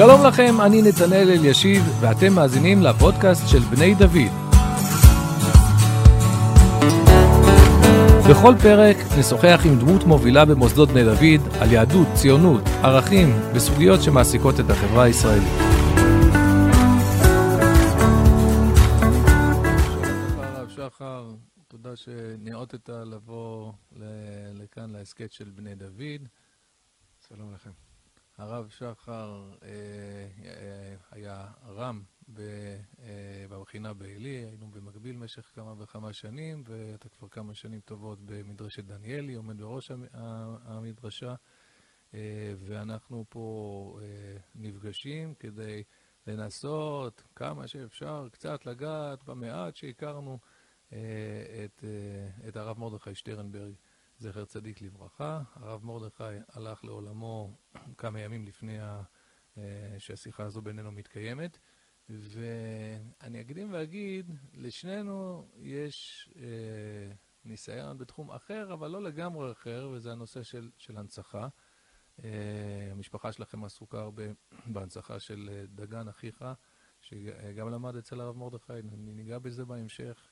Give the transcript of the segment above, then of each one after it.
שלום לכם, אני נתנאל אלישיב, ואתם מאזינים לפודקאסט של בני דוד. בכל פרק נשוחח עם דמות מובילה במוסדות בני דוד על יהדות, ציונות, ערכים וסוגיות שמעסיקות את החברה הישראלית. שחר, תודה שניאותת לבוא לכאן להסכת של בני דוד. שלום לכם. הרב שחר אה, אה, היה רם אה, במכינה בעלי, היינו במקביל במשך כמה וכמה שנים, ואתה כבר כמה שנים טובות במדרשת דניאלי, עומד בראש המדרשה, ואנחנו פה נפגשים כדי לנסות כמה שאפשר קצת לגעת במעט שהכרנו את, את הרב מרדכי שטרנברג. זכר צדיק לברכה. הרב מרדכי הלך לעולמו כמה ימים לפני אה, שהשיחה הזו בינינו מתקיימת. ואני אקדים ואגיד, לשנינו יש אה, ניסיון בתחום אחר, אבל לא לגמרי אחר, וזה הנושא של, של הנצחה. אה, המשפחה שלכם עסוקה הרבה בהנצחה של אה, דגן אחיך, שגם למד אצל הרב מרדכי, ניגע בזה בהמשך.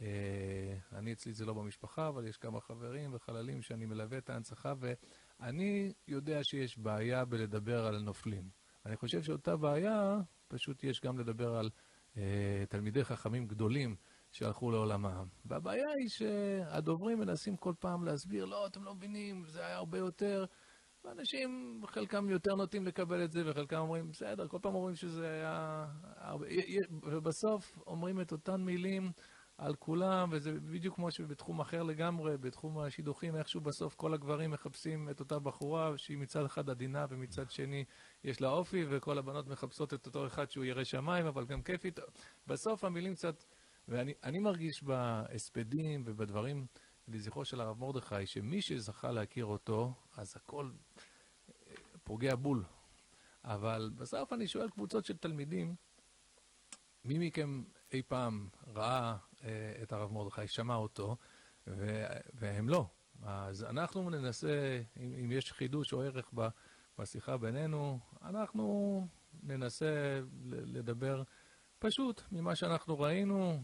אה, אני אצלי זה לא במשפחה, אבל יש כמה חברים וחללים שאני מלווה את ההנצחה, ואני יודע שיש בעיה בלדבר על נופלים. אני חושב שאותה בעיה, פשוט יש גם לדבר על אה, תלמידי חכמים גדולים שהלכו לעולמם. והבעיה היא שהדוברים מנסים כל פעם להסביר, לא, אתם לא מבינים, זה היה הרבה יותר. ואנשים, חלקם יותר נוטים לקבל את זה, וחלקם אומרים, בסדר, כל פעם אומרים שזה היה הרבה... ובסוף אומרים את אותן מילים. על כולם, וזה בדיוק כמו שבתחום אחר לגמרי, בתחום השידוכים, איכשהו בסוף כל הגברים מחפשים את אותה בחורה שהיא מצד אחד עדינה ומצד שני יש לה אופי, וכל הבנות מחפשות את אותו אחד שהוא ירא שמיים, אבל גם כיפי. בסוף המילים קצת... ואני מרגיש בהספדים ובדברים לזכרו של הרב מרדכי, שמי שזכה להכיר אותו, אז הכל פוגע בול. אבל בסוף אני שואל קבוצות של תלמידים, מי מכם אי פעם ראה אה, את הרב מרדכי, שמע אותו, והם לא. אז אנחנו ננסה, אם, אם יש חידוש או ערך בשיחה בינינו, אנחנו ננסה לדבר פשוט ממה שאנחנו ראינו,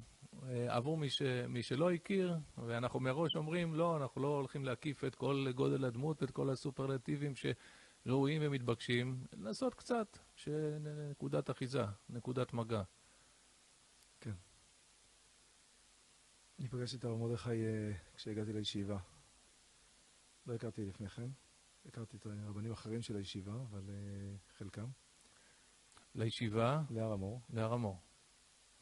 אה, עבור מי, ש, מי שלא הכיר, ואנחנו מראש אומרים, לא, אנחנו לא הולכים להקיף את כל גודל הדמות, את כל הסופרלטיבים שראויים ומתבקשים, לנסות קצת, שנקודת אחיזה, נקודת מגע. אני פגשתי את הרב מרדכי אה, כשהגעתי לישיבה. לא הכרתי לפני כן, הכרתי את הרבנים אחרים של הישיבה, אבל אה, חלקם. לישיבה? להר המור. להר המור.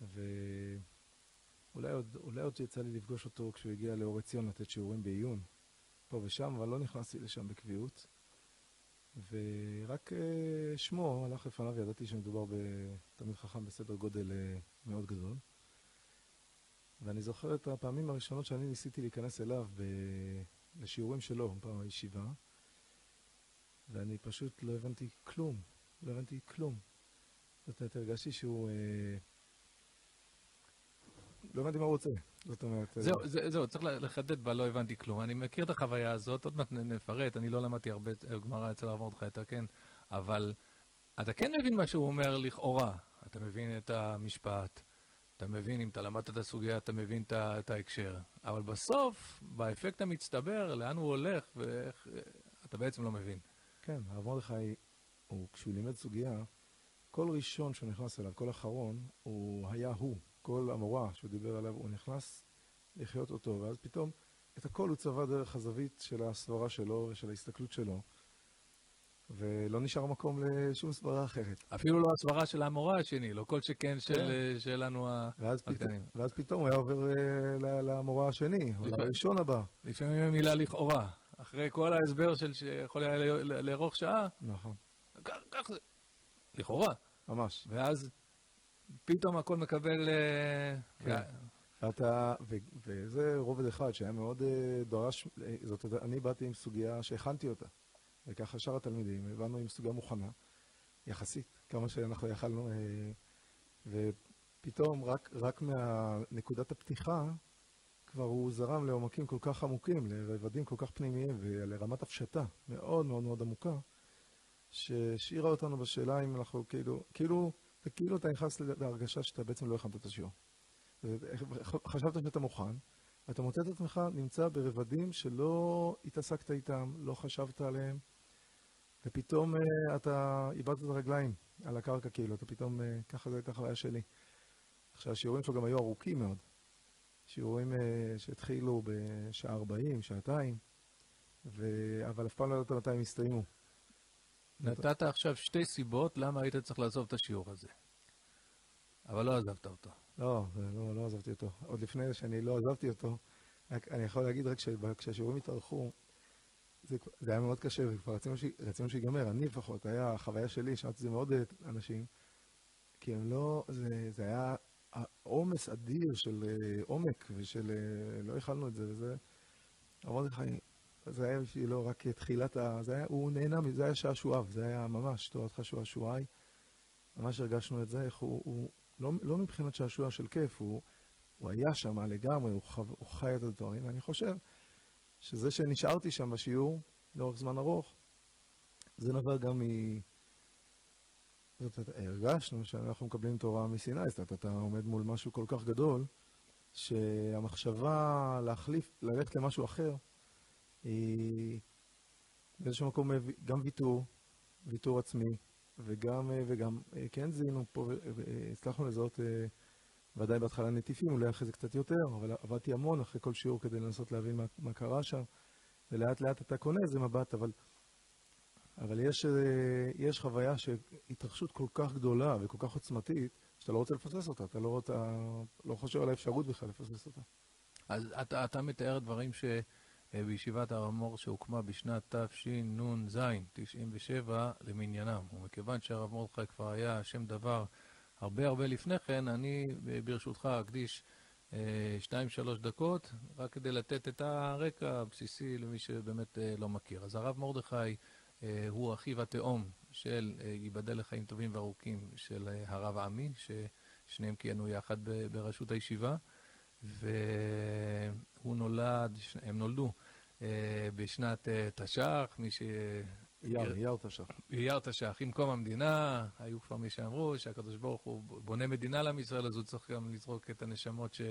ואולי עוד, עוד יצא לי לפגוש אותו כשהוא הגיע לאור עציון לתת שיעורים בעיון, פה ושם, אבל לא נכנסתי לשם בקביעות. ורק uh, שמו הלך לפניו, ידעתי שמדובר בתלמיד חכם בסדר גודל מאוד גדול. ואני זוכר את הפעמים הראשונות שאני ניסיתי להיכנס אליו ב... לשיעורים שלו, פעם בישיבה, ואני פשוט לא הבנתי כלום, לא הבנתי כלום. זאת אומרת, הרגשתי שהוא... אה... לא הבנתי מה הוא רוצה. זאת אומרת... אה, זהו, זה, זהו, צריך לחדד בלא הבנתי כלום. אני מכיר את החוויה הזאת, עוד מעט נפרט, אני לא למדתי הרבה גמרא אצל הרב מרדכי, אתה כן, אבל אתה כן מבין מה שהוא אומר לכאורה. אתה מבין את המשפט, אתה מבין, אם אתה למדת את הסוגיה, אתה מבין את ההקשר. אבל בסוף, באפקט המצטבר, לאן הוא הולך, ואיך, אתה בעצם לא מבין. כן, הרב מרדכי, כשהוא לימד סוגיה, כל ראשון שהוא נכנס אליו, כל אחרון, הוא היה הוא. כל המורה שהוא דיבר עליו, הוא נכנס לחיות אותו, ואז פתאום את הכל הוא צבע דרך הזווית של הסברה שלו ושל ההסתכלות שלו. ולא נשאר מקום לשום סברה אחרת. אפילו לא הסברה של המורה השני, לא כל שכן של, כן. שלנו הקטנים. ואז פתאום הוא היה עובר אה, למורה השני, או לראשון הבא. לפעמים המילה לכאורה. אחרי כל ההסבר של שיכול היה לארוך שעה, נכון. כך זה. לכאורה. ממש. ואז פתאום הכל מקבל... אה, כן. ואתה, וזה רובד אחד שהיה מאוד אה, דרש, זאת אני באתי עם סוגיה שהכנתי אותה. וככה שאר התלמידים, הבנו עם סוגיה מוכנה, יחסית, כמה שאנחנו יכלנו, אה, ופתאום רק, רק מהנקודת הפתיחה, כבר הוא זרם לעומקים כל כך עמוקים, לרבדים כל כך פנימיים ולרמת הפשטה מאוד מאוד מאוד עמוקה, שהשאירה אותנו בשאלה אם אנחנו כאילו, כאילו, כאילו אתה נכנס להרגשה שאתה בעצם לא הכנת את השיעור. חשבת שאתה מוכן, ואתה מוצא את עצמך נמצא ברבדים שלא התעסקת איתם, לא חשבת עליהם, ופתאום uh, אתה איבדת את הרגליים על הקרקע כאילו, אתה פתאום, uh, ככה זו הייתה חוויה שלי. עכשיו, השיעורים שלו גם היו ארוכים מאוד. שיעורים uh, שהתחילו בשעה 40, שעתיים, ו... אבל אף פעם לא ידעת מתי הם הסתיימו. נתת עכשיו שתי סיבות למה היית צריך לעזוב את השיעור הזה. אבל לא עזבת אותו. לא, לא, לא עזבתי אותו. עוד לפני שאני לא עזבתי אותו, אני יכול להגיד רק שכשהשיעורים התארחו, זה, זה היה מאוד קשה, וכבר רצינו, ש, רצינו שיגמר. אני לפחות, היה החוויה שלי, שמעתי את זה מאוד אנשים, כי הם לא, זה, זה היה עומס אדיר של uh, עומק, ושל, uh, לא הכלנו את זה, וזה, אמרתי לך, זה היה בשבילו רק תחילת ה... זה היה, הוא נהנה מזה, זה היה שעשועיו, זה היה ממש תורתך שעשועי. ממש הרגשנו את זה, איך הוא, הוא לא, לא מבחינת שעשוע של כיף, הוא, הוא היה שם לגמרי, הוא, חו, הוא חי את הדברים, ואני חושב שזה שנשארתי שם בשיעור לאורך זמן ארוך, זה נבע גם מ... זאת אומרת, הרגשנו שאנחנו מקבלים תורה מסיני, זאת אומרת, אתה עומד מול משהו כל כך גדול, שהמחשבה להחליף, ללכת למשהו אחר, היא באיזשהו מקום גם ויתור, ויתור עצמי, וגם, וגם כן זיהינו פה, והצלחנו לזהות ודאי בהתחלה נטיפים, אולי אחרי זה קצת יותר, אבל עבדתי המון אחרי כל שיעור כדי לנסות להבין מה, מה קרה שם, ולאט לאט אתה קונה איזה מבט, אבל, אבל יש, יש חוויה של התרחשות כל כך גדולה וכל כך עוצמתית, שאתה לא רוצה לפספס אותה, אתה לא, אתה לא חושב על האפשרות בכלל לפספס אותה. אז אתה, אתה מתאר דברים ש... בישיבת הר המור שהוקמה בשנת תשנ"ז, 97 למניינם. ומכיוון שהרב מרדכי כבר היה שם דבר הרבה הרבה לפני כן, אני ברשותך אקדיש אה, שתיים שלוש דקות, רק כדי לתת את הרקע הבסיסי למי שבאמת אה, לא מכיר. אז הרב מרדכי אה, הוא אחיו התאום של, ייבדל לחיים טובים וארוכים, של הרב עמי, ששניהם כיהנו יחד בראשות הישיבה. והוא נולד, הם נולדו בשנת תש"ח, מי ש... אייר, אייר תש"ח. אייר תש"ח, עם קום המדינה, היו כבר מי שאמרו שהקדוש ברוך הוא בונה מדינה לעם ישראל, אז הוא צריך גם לזרוק את הנשמות ש...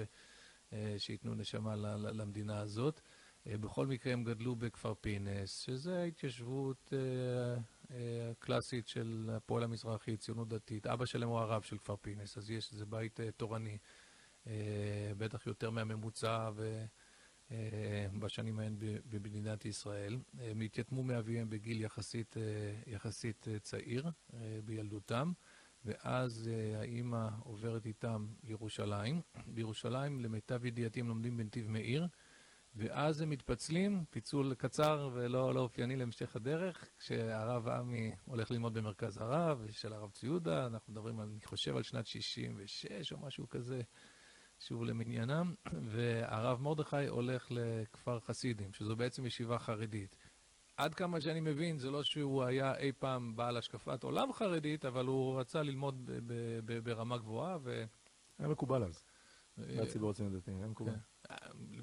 אה, שייתנו נשמה למדינה הזאת. אה, בכל מקרה הם גדלו בכפר פינס, שזה התיישבות אה, קלאסית של הפועל המזרחי, ציונות דתית. אבא שלהם הוא הרב של כפר פינס, אז יש איזה בית תורני, בטח יותר מהממוצע, ו... אה, בשנים ההן במדינת ישראל. הם התייתמו מאביהם בגיל יחסית, אה, יחסית אה, צעיר, בילדותם, ואז האימא עוברת איתם לירושלים. בירושלים, למיטב ידיעתי, הם לומדים בנתיב מאיר, ואז הם מתפצלים, פיצול קצר ולא לא אופייני להמשך הדרך, כשהרב עמי הולך ללמוד במרכז הרב, של הרב ציודה, אנחנו מדברים, על, אני חושב, על שנת 66 או משהו כזה. שוב למניינם, והרב מרדכי הולך לכפר חסידים, שזו בעצם ישיבה חרדית. עד כמה שאני מבין, זה לא שהוא היה אי פעם בעל השקפת עולם חרדית, אבל הוא רצה ללמוד ברמה גבוהה ו... היה מקובל אז. היה ציבור הציונות דתי, היה מקובל. כן.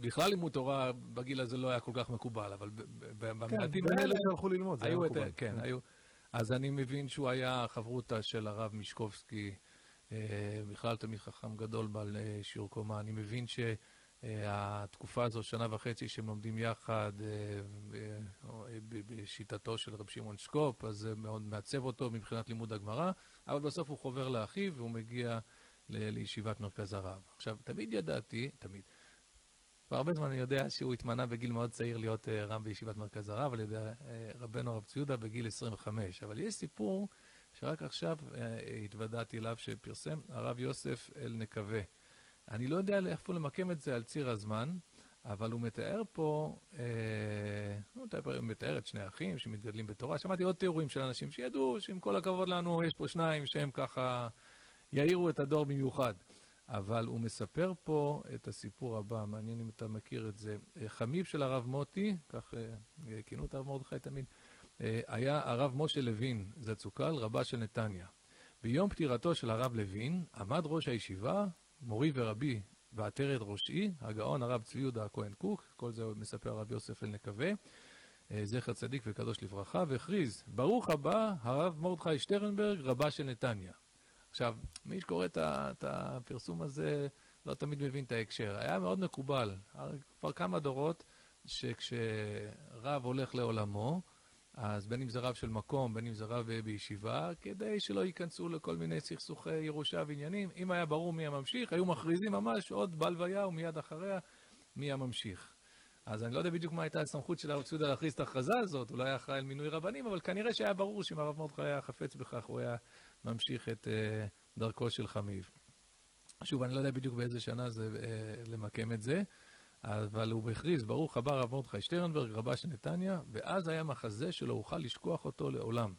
בכלל לימוד תורה בגיל הזה לא היה כל כך מקובל, אבל במעטים כן, האלה... כן, הלכו ללמוד, זה היה מקובל. כן, כן, היו... אז אני מבין שהוא היה חברותא של הרב מישקובסקי. אה, בכלל תלמיד חכם גדול בעל אה, שיעור קומה. אני מבין שהתקופה הזו, שנה וחצי שהם לומדים יחד אה, בשיטתו של רב שמעון שקופ, אז זה מאוד מעצב אותו מבחינת לימוד הגמרא, אבל בסוף הוא חובר לאחיו והוא מגיע לישיבת מרכז הרב. עכשיו, תמיד ידעתי, תמיד, כבר הרבה זמן אני יודע שהוא התמנה בגיל מאוד צעיר להיות רב בישיבת מרכז הרב על ידי רבנו הרב ציודה בגיל 25, אבל יש סיפור שרק עכשיו אה, התוודעתי אליו שפרסם הרב יוסף אל נקווה. אני לא יודע איפה למקם את זה על ציר הזמן, אבל הוא מתאר פה, אה, הוא מתאר, את שני אחים שמתגדלים בתורה. שמעתי עוד תיאורים של אנשים שידעו שעם כל הכבוד לנו, יש פה שניים שהם ככה יאירו את הדור במיוחד. אבל הוא מספר פה את הסיפור הבא, מעניין אם אתה מכיר את זה. חמיב של הרב מוטי, כך אה, כינו את הרב מרדכי תמיד, אה, היה הרב משה לוין זצוקל, רבה של נתניה. ביום פטירתו של הרב לוין עמד ראש הישיבה, מורי ורבי ועטרת ראשי, הגאון הרב צבי יהודה הכהן קוק, כל זה מספר הרב יוסף אלנקווה, זכר צדיק וקדוש לברכה, והכריז, ברוך הבא, הרב מרדכי שטרנברג, רבה של נתניה. עכשיו, מי שקורא את הפרסום הזה לא תמיד מבין את ההקשר. היה מאוד מקובל, כבר כמה דורות, שכשרב הולך לעולמו, אז בין אם זה רב של מקום, בין אם זה רב בישיבה, כדי שלא ייכנסו לכל מיני סכסוכי ירושה ועניינים, אם היה ברור מי הממשיך, היו מכריזים ממש עוד בהלוויה ומיד אחריה מי הממשיך. אז אני לא יודע בדיוק מה הייתה הסמכות של הרב צודה להכריז את ההכרזה הזאת, היה אחראי על מינוי רבנים, אבל כנראה שהיה ברור שאם הרב מרדכי היה חפץ בכך, הוא היה ממשיך את uh, דרכו של חמיב. שוב, אני לא יודע בדיוק באיזה שנה זה uh, למקם את זה, אבל הוא הכריז, ברוך הבא רב מרדכי שטרנברג, רבה של נתניה, ואז היה מחזה שלא אוכל לשכוח אותו לעולם.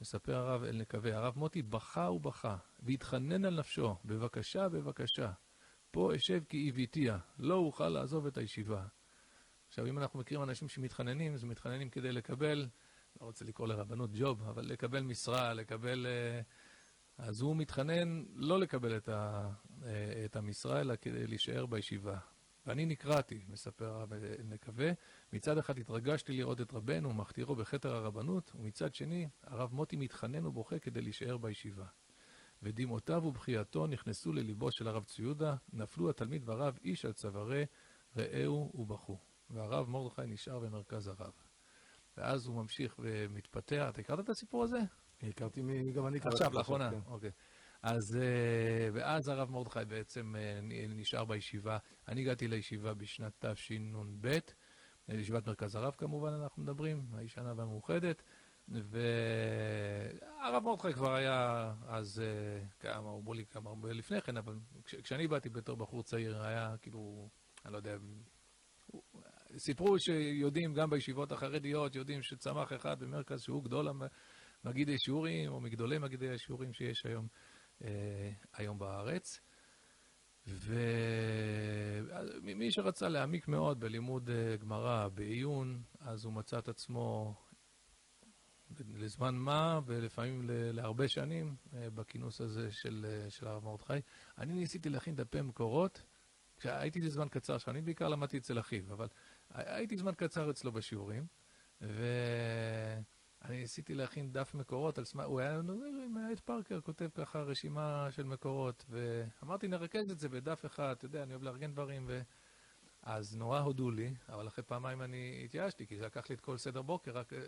מספר הרב אל נקווה, הרב מוטי בכה ובכה, והתחנן על נפשו, בבקשה, בבקשה, פה אשב כי איביתיה, לא אוכל לעזוב את הישיבה. עכשיו, אם אנחנו מכירים אנשים שמתחננים, אז מתחננים כדי לקבל, לא רוצה לקרוא לרבנות ג'וב, אבל לקבל משרה, לקבל... אה, אז הוא מתחנן לא לקבל את, ה, אה, את המשרה, אלא כדי להישאר בישיבה. ואני נקרעתי, מספר הרב נקווה, מצד אחד התרגשתי לראות את רבנו ומכתירו בכתר הרבנות, ומצד שני, הרב מוטי מתחנן ובוכה כדי להישאר בישיבה. ודמעותיו ובכייתו נכנסו לליבו של הרב ציודה, נפלו התלמיד והרב איש על צווארי, ראהו ובכו. והרב מרדכי נשאר במרכז הרב. ואז הוא ממשיך ומתפתח. אתה הכרת את הסיפור הזה? הכרתי, גם אני קראתי. עכשיו, לאחרונה, כן. אוקיי. אז, אה, ואז הרב מרדכי בעצם אה, נשאר בישיבה. אני הגעתי לישיבה בשנת תשנ"ב, לישיבת מרכז הרב כמובן אנחנו מדברים, הישנה והמאוחדת. והרב מרדכי כבר היה אז, אה, כמה, אמרו לי כמה הרבה לפני כן, אבל כשאני באתי בתור בחור צעיר, היה כאילו, אני לא יודע, סיפרו שיודעים גם בישיבות החרדיות, יודעים שצמח אחד במרכז שהוא גדול מגידי שיעורים, או מגדולי מגידי השיעורים שיש היום, היום בארץ. ומי שרצה להעמיק מאוד בלימוד אה, גמרא, בעיון, אז הוא מצא את עצמו לזמן מה, ולפעמים להרבה שנים, אה, בכינוס הזה של, של הרב מרדכי. אני ניסיתי להכין דפי מקורות, כשהייתי לזמן קצר, שאני בעיקר למדתי אצל אחיו, אבל הייתי זמן קצר אצלו בשיעורים, ואני ניסיתי להכין דף מקורות על סמך, הוא היה עם אייד פארקר, כותב ככה רשימה של מקורות, ואמרתי, נרכז את זה בדף אחד, אתה יודע, אני אוהב לארגן דברים, ו... אז נורא הודו לי, אבל אחרי פעמיים אני התייאשתי, כי זה לקח לי את כל סדר בוקר רק אה,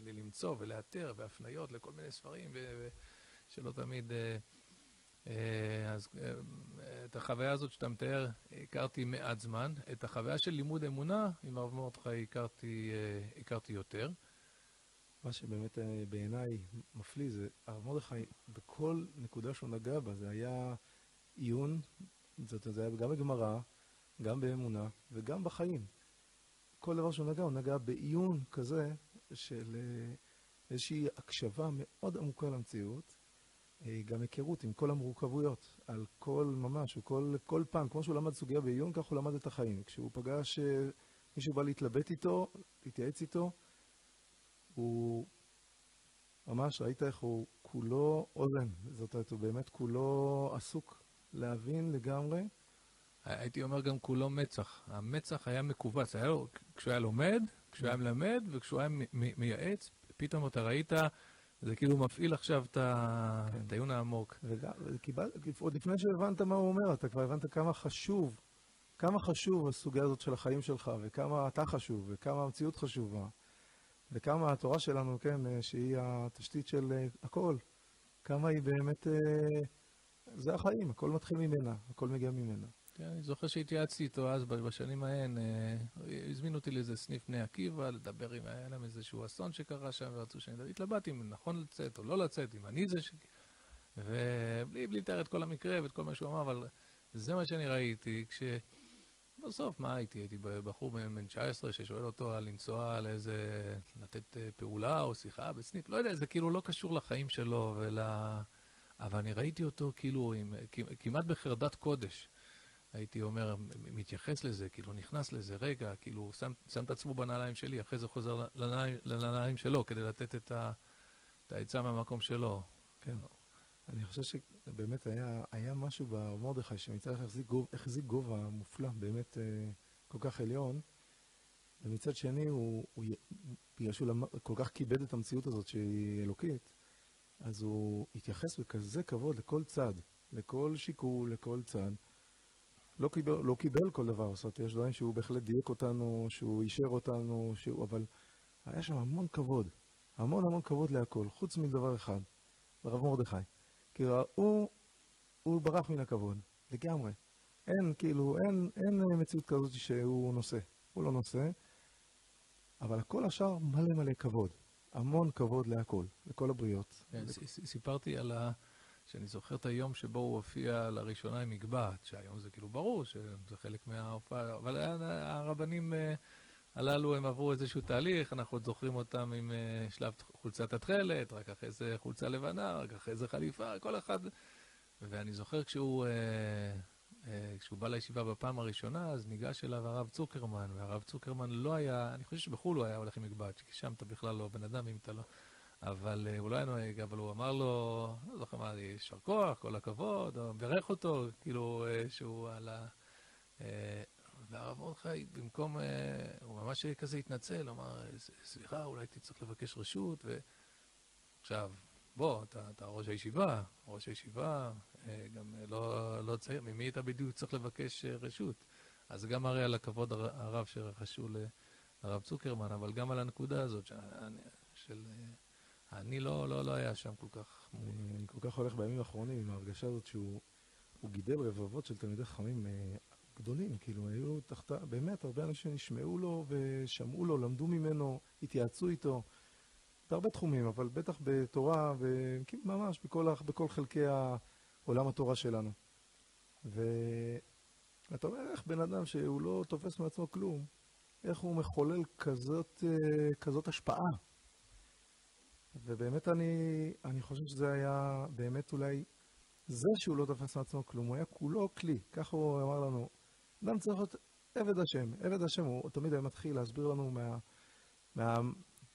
למצוא ולאתר, והפניות לכל מיני ספרים, ושלא תמיד... אה, אה, אז אה, את החוויה הזאת שאתה מתאר הכרתי מעט זמן. את החוויה של לימוד אמונה עם הרב מרדכי הכרתי, אה, הכרתי יותר. מה שבאמת בעיניי מפליא זה הרב מרדכי, בכל נקודה שהוא נגע בה, זה היה עיון, זאת אומרת, זה היה גם בגמרא, גם באמונה וגם בחיים. כל דבר שהוא נגע, הוא נגע בעיון כזה של איזושהי הקשבה מאוד עמוקה למציאות, אה, גם היכרות עם כל המורכבויות, על כל ממש, הוא כל, כל פעם, כמו שהוא למד סוגיה בעיון, כך הוא למד את החיים. כשהוא פגש אה, מישהו בא להתלבט איתו, להתייעץ איתו, הוא ממש, ראית איך הוא כולו אוזן, זאת אומרת, הוא באמת כולו עסוק להבין לגמרי. הייתי אומר גם כולו מצח. המצח היה מכווץ, היה לו, כשהוא היה לומד, כשהוא היה מלמד וכשהוא היה מייעץ, פתאום אתה ראית זה כאילו מפעיל עכשיו את כן. העיון העמוק. עוד לפני שהבנת מה הוא אומר, אתה כבר הבנת כמה חשוב, כמה חשוב הסוגיה הזאת של החיים שלך, וכמה אתה חשוב, וכמה המציאות חשובה, וכמה התורה שלנו, כן, שהיא התשתית של אה, הכל, כמה היא באמת, אה, זה החיים, הכל מתחיל ממנה, הכל מגיע ממנה. כן, אני זוכר שהתייעצתי איתו אז, בשנים ההן, אה, הזמינו אותי לאיזה סניף בני עקיבא, לדבר עם, היה להם איזשהו אסון שקרה שם, ורצו שאני אדע, התלבטתי אם נכון לצאת או לא לצאת, אם אני זה ש... ובלי לתאר את כל המקרה ואת כל מה שהוא אמר, אבל זה מה שאני ראיתי, כשבסוף, מה הייתי? הייתי בחור בן 19 ששואל אותו על לנסוע לאיזה, לתת אה, פעולה או שיחה בסניף, לא יודע, זה כאילו לא קשור לחיים שלו ול... אבל אני ראיתי אותו כאילו עם, כמעט בחרדת קודש. הייתי אומר, מתייחס לזה, כאילו נכנס לזה רגע, כאילו שם, שם את עצמו בנעליים שלי, אחרי זה חוזר לנעליים, לנעליים שלו, כדי לתת את העצה מהמקום שלו. כן. אני חושב שבאמת היה, היה משהו במרדכי שמצד אחד החזיק גובה, החזיק גובה מופלא, באמת אה, כל כך עליון, ומצד שני, הוא, הוא, בגלל שהוא כל כך כיבד את המציאות הזאת שהיא אלוקית, אז הוא התייחס בכזה כבוד לכל צד, לכל שיקול, לכל צד. לא קיבל, לא קיבל כל דבר, זאת אומרת, יש דברים שהוא בהחלט דייק אותנו, שהוא אישר אותנו, שהוא, אבל היה שם המון כבוד, המון המון כבוד להכל, חוץ מדבר אחד, לרב מרדכי. כי הוא, הוא ברח מן הכבוד, לגמרי. אין, כאילו, אין, אין מציאות כזאת שהוא נושא. הוא לא נושא, אבל הכל השאר מלא מלא כבוד. המון כבוד להכל, לכל הבריות. כן, סיפרתי על ה... שאני זוכר את היום שבו הוא הופיע לראשונה עם מגבעת, שהיום זה כאילו ברור שזה חלק מההופעה, אבל הרבנים אה, הללו הם עברו איזשהו תהליך, אנחנו עוד זוכרים אותם עם אה, שלב חולצת התכלת, רק אחרי זה חולצה לבנה, רק אחרי זה חליפה, כל אחד... ואני זוכר כשהוא, אה, כשהוא בא לישיבה בפעם הראשונה, אז ניגש אליו הרב צוקרמן, והרב צוקרמן לא היה, אני חושב שבחו"ל הוא היה הולך עם מגבעת, כי שם אתה בכלל לא בן אדם אם אתה לא... אבל הוא לא היה נוהג, אבל הוא אמר לו, לא זוכר מה, יישר כוח, כל הכבוד, או בירך אותו, כאילו שהוא על ה... והרב מרדכי, במקום, הוא ממש כזה התנצל, אמר, סליחה, אולי תצטרך לבקש רשות, ועכשיו, בוא, אתה, אתה ראש הישיבה, ראש הישיבה, גם לא, לא צעיר, ממי אתה בדיוק צריך לבקש רשות? אז גם מראה על הכבוד הרב שרכשו לרב צוקרמן, אבל גם על הנקודה הזאת של... של אני לא, לא, לא היה שם כל כך... אני כל כך הולך בימים האחרונים עם ההרגשה הזאת שהוא גידל רבבות של תלמידי חכמים אה, גדולים, כאילו היו תחתה, באמת הרבה אנשים נשמעו לו ושמעו לו, למדו ממנו, התייעצו איתו, בהרבה תחומים, אבל בטח בתורה, וממש בכל, בכל חלקי עולם התורה שלנו. ואתה אומר, איך בן אדם שהוא לא תופס מעצמו כלום, איך הוא מחולל כזאת, כזאת השפעה ובאמת אני, אני חושב שזה היה באמת אולי זה שהוא לא תפס מעצמו כלום, הוא היה כולו כלי, ככה הוא אמר לנו. אדם צריך להיות עבד השם, עבד השם, הוא תמיד היה מתחיל להסביר לנו מה... מה,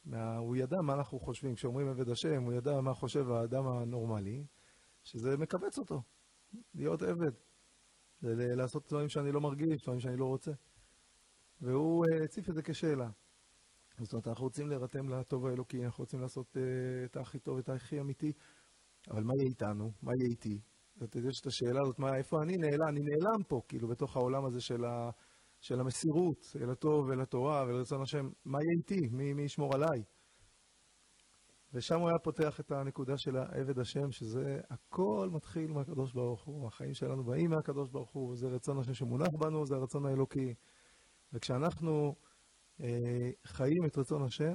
מה הוא ידע מה אנחנו חושבים, כשאומרים עבד השם, הוא ידע מה חושב האדם הנורמלי, שזה מכווץ אותו, להיות עבד, זה לעשות דברים שאני לא מרגיש, דברים שאני לא רוצה. והוא אה, הציף את זה כשאלה. זאת אומרת, אנחנו רוצים להירתם לטוב האלוקי, אנחנו רוצים לעשות uh, את הכי טוב, את הכי אמיתי, אבל מה יהיה איתנו? מה יהיה איתי? ואתה יודע שאת השאלה הזאת, מה, איפה אני נעלם? אני נעלם פה, כאילו, בתוך העולם הזה של, ה, של המסירות אל הטוב ואל התורה ולרצון השם, מה יהיה איתי? מי, מי ישמור עליי? ושם הוא היה פותח את הנקודה של העבד השם, שזה הכל מתחיל מהקדוש ברוך הוא, החיים שלנו באים מהקדוש ברוך הוא, וזה רצון השם שמונח בנו, זה הרצון האלוקי. וכשאנחנו... אה, חיים את רצון השם,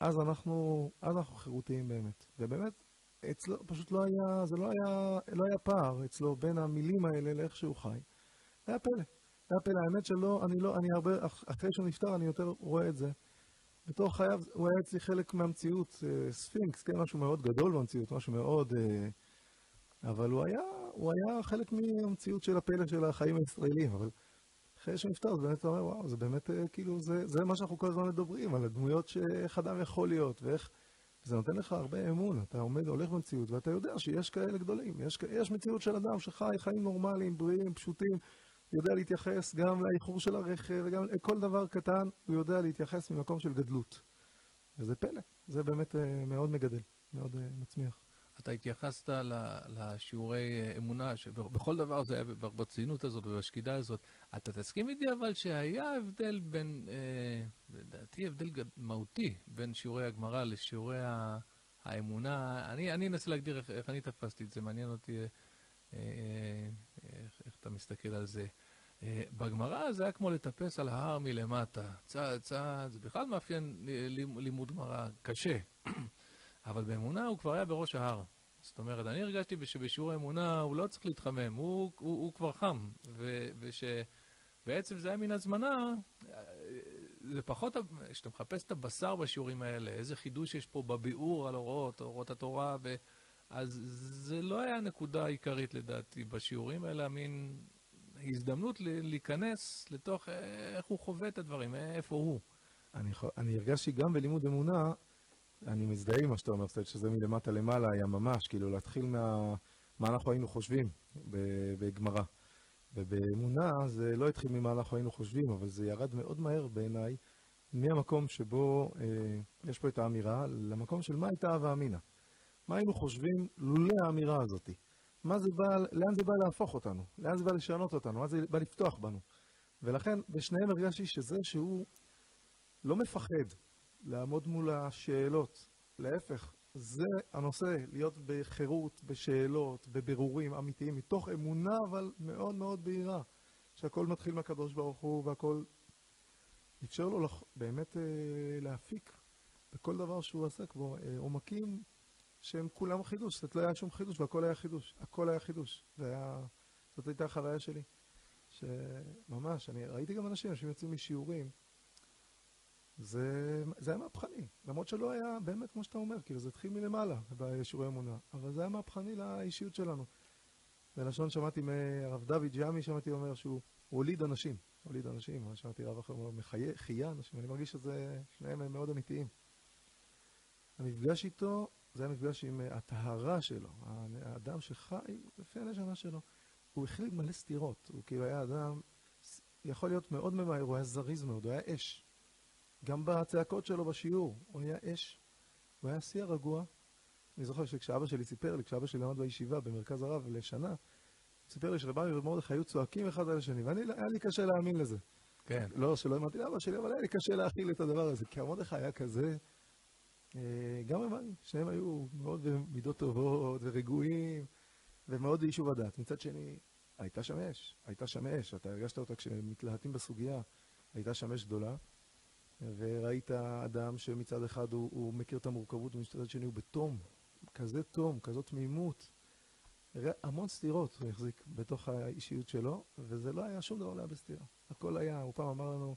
אז אנחנו, אז אנחנו חירותיים באמת. ובאמת, אצלו פשוט לא היה, זה לא היה, לא היה פער אצלו בין המילים האלה לאיך שהוא חי. היה פלא. היה פלא. האמת שלא, אני לא, אני הרבה, אחרי שהוא נפטר אני יותר רואה את זה. בתור חייו, הוא היה אצלי חלק מהמציאות, אה, ספינקס, כן, משהו מאוד גדול במציאות, משהו מאוד... אה, אבל הוא היה, הוא היה חלק מהמציאות של הפלא של החיים הישראלים, אבל... אחרי שהוא נפטר, אז באמת אומר, וואו, זה באמת, אה, כאילו, זה, זה מה שאנחנו כל הזמן מדברים, על הדמויות שאיך אדם יכול להיות, ואיך... זה נותן לך הרבה אמון, אתה עומד, הולך במציאות, ואתה יודע שיש כאלה גדולים. יש, יש מציאות של אדם שחי חיים נורמליים, בריאים, פשוטים, יודע להתייחס גם לאיחור של הרכב, וגם לכל דבר קטן, הוא יודע להתייחס ממקום של גדלות. וזה פלא, זה באמת אה, מאוד מגדל, מאוד אה, מצמיח. אתה התייחסת לשיעורי אה, אמונה, שבכל דבר זה היה בציונות הזאת ובשקידה הזאת. אתה תסכים איתי אבל שהיה הבדל בין, אה, לדעתי הבדל מהותי, בין שיעורי הגמרא לשיעורי האמונה. אני, אנסה להגדיר איך, אני תפסתי את זה, מעניין אותי אה, איך אתה מסתכל על זה. בגמרא זה היה כמו לטפס על ההר מלמטה, צעד צעד, זה בכלל מאפיין לימוד גמרא קשה. אבל באמונה הוא כבר היה בראש ההר. זאת אומרת, אני הרגשתי שבשיעור האמונה הוא לא צריך להתחמם, הוא, הוא, הוא כבר חם. ושבעצם זה היה מין הזמנה, זה פחות, כשאתה מחפש את הבשר בשיעורים האלה, איזה חידוש יש פה בביאור על אורות, אורות התורה, ו... אז זה לא היה הנקודה העיקרית לדעתי בשיעורים, אלא מין הזדמנות להיכנס לתוך איך הוא חווה את הדברים, איפה הוא. אני, אני הרגשתי גם בלימוד אמונה, אני מזדהה עם מה שאתה אומר, שזה מלמטה למעלה היה ממש, כאילו להתחיל מה... מה אנחנו היינו חושבים בגמרא. ובאמונה זה לא התחיל ממה אנחנו היינו חושבים, אבל זה ירד מאוד מהר בעיניי מהמקום שבו אה, יש פה את האמירה, למקום של מה הייתה הווה אמינא. מה היינו חושבים לולא האמירה הזאת? מה זה בא, לאן זה בא להפוך אותנו? לאן זה בא לשנות אותנו? מה זה בא לפתוח בנו? ולכן בשניהם הרגשתי שזה שהוא לא מפחד לעמוד מול השאלות, להפך, זה הנושא, להיות בחירות, בשאלות, בבירורים אמיתיים, מתוך אמונה אבל מאוד מאוד בהירה, שהכל מתחיל מהקדוש ברוך הוא והכל אפשר לו לח... באמת אה, להפיק בכל דבר שהוא עסק בו אה, עומקים שהם כולם חידוש, זאת לא היה שום חידוש והכל היה חידוש, הכל היה חידוש, היה... זאת הייתה החוויה שלי, שממש, אני ראיתי גם אנשים, אנשים יוצאים משיעורים זה, זה היה מהפכני, למרות שלא היה באמת כמו שאתה אומר, כאילו זה התחיל מלמעלה בשיעורי אמונה, אבל זה היה מהפכני לאישיות שלנו. בלשון שמעתי מהרב דוד ג'אמי, שמעתי אומר שהוא הוליד אנשים, הוליד אנשים, שמעתי רב אחר אומר, מחיה אנשים, אני מרגיש שזה, שניהם הם מאוד אמיתיים. המפגש איתו, זה היה מפגש עם הטהרה שלו, האדם שחי לפי הנשמה שלו. הוא החליט מלא סתירות, הוא כאילו היה אדם, יכול להיות מאוד ממהר, הוא היה זריז מאוד, הוא היה אש. גם בצעקות שלו בשיעור, הוא היה אש, הוא היה שיא הרגוע. אני זוכר שכשאבא שלי סיפר לי, כשאבא שלי למד בישיבה במרכז הרב לשנה, סיפר לי שרבמי ומרדכי היו צועקים אחד על השני, ואני, היה לי קשה להאמין לזה. כן. לא שלא האמנתי לאבא שלי, אבל היה לי קשה להכיל את הדבר הזה, כי המרדכי היה כזה, אה, גם רבמי, שניהם היו מאוד במידות טובות ורגועים, ומאוד ביישוב הדעת. מצד שני, הייתה שם אש, הייתה שם אש, אתה הרגשת אותה כשמתלהטים בסוגיה, הייתה שם אש גדולה. וראית אדם שמצד אחד הוא, הוא מכיר את המורכבות, ומצד שני הוא בתום, כזה תום, כזאת תמימות. המון סתירות הוא החזיק בתוך האישיות שלו, וזה לא היה, שום דבר לא היה בסתירה. הכל היה, הוא פעם אמר לנו,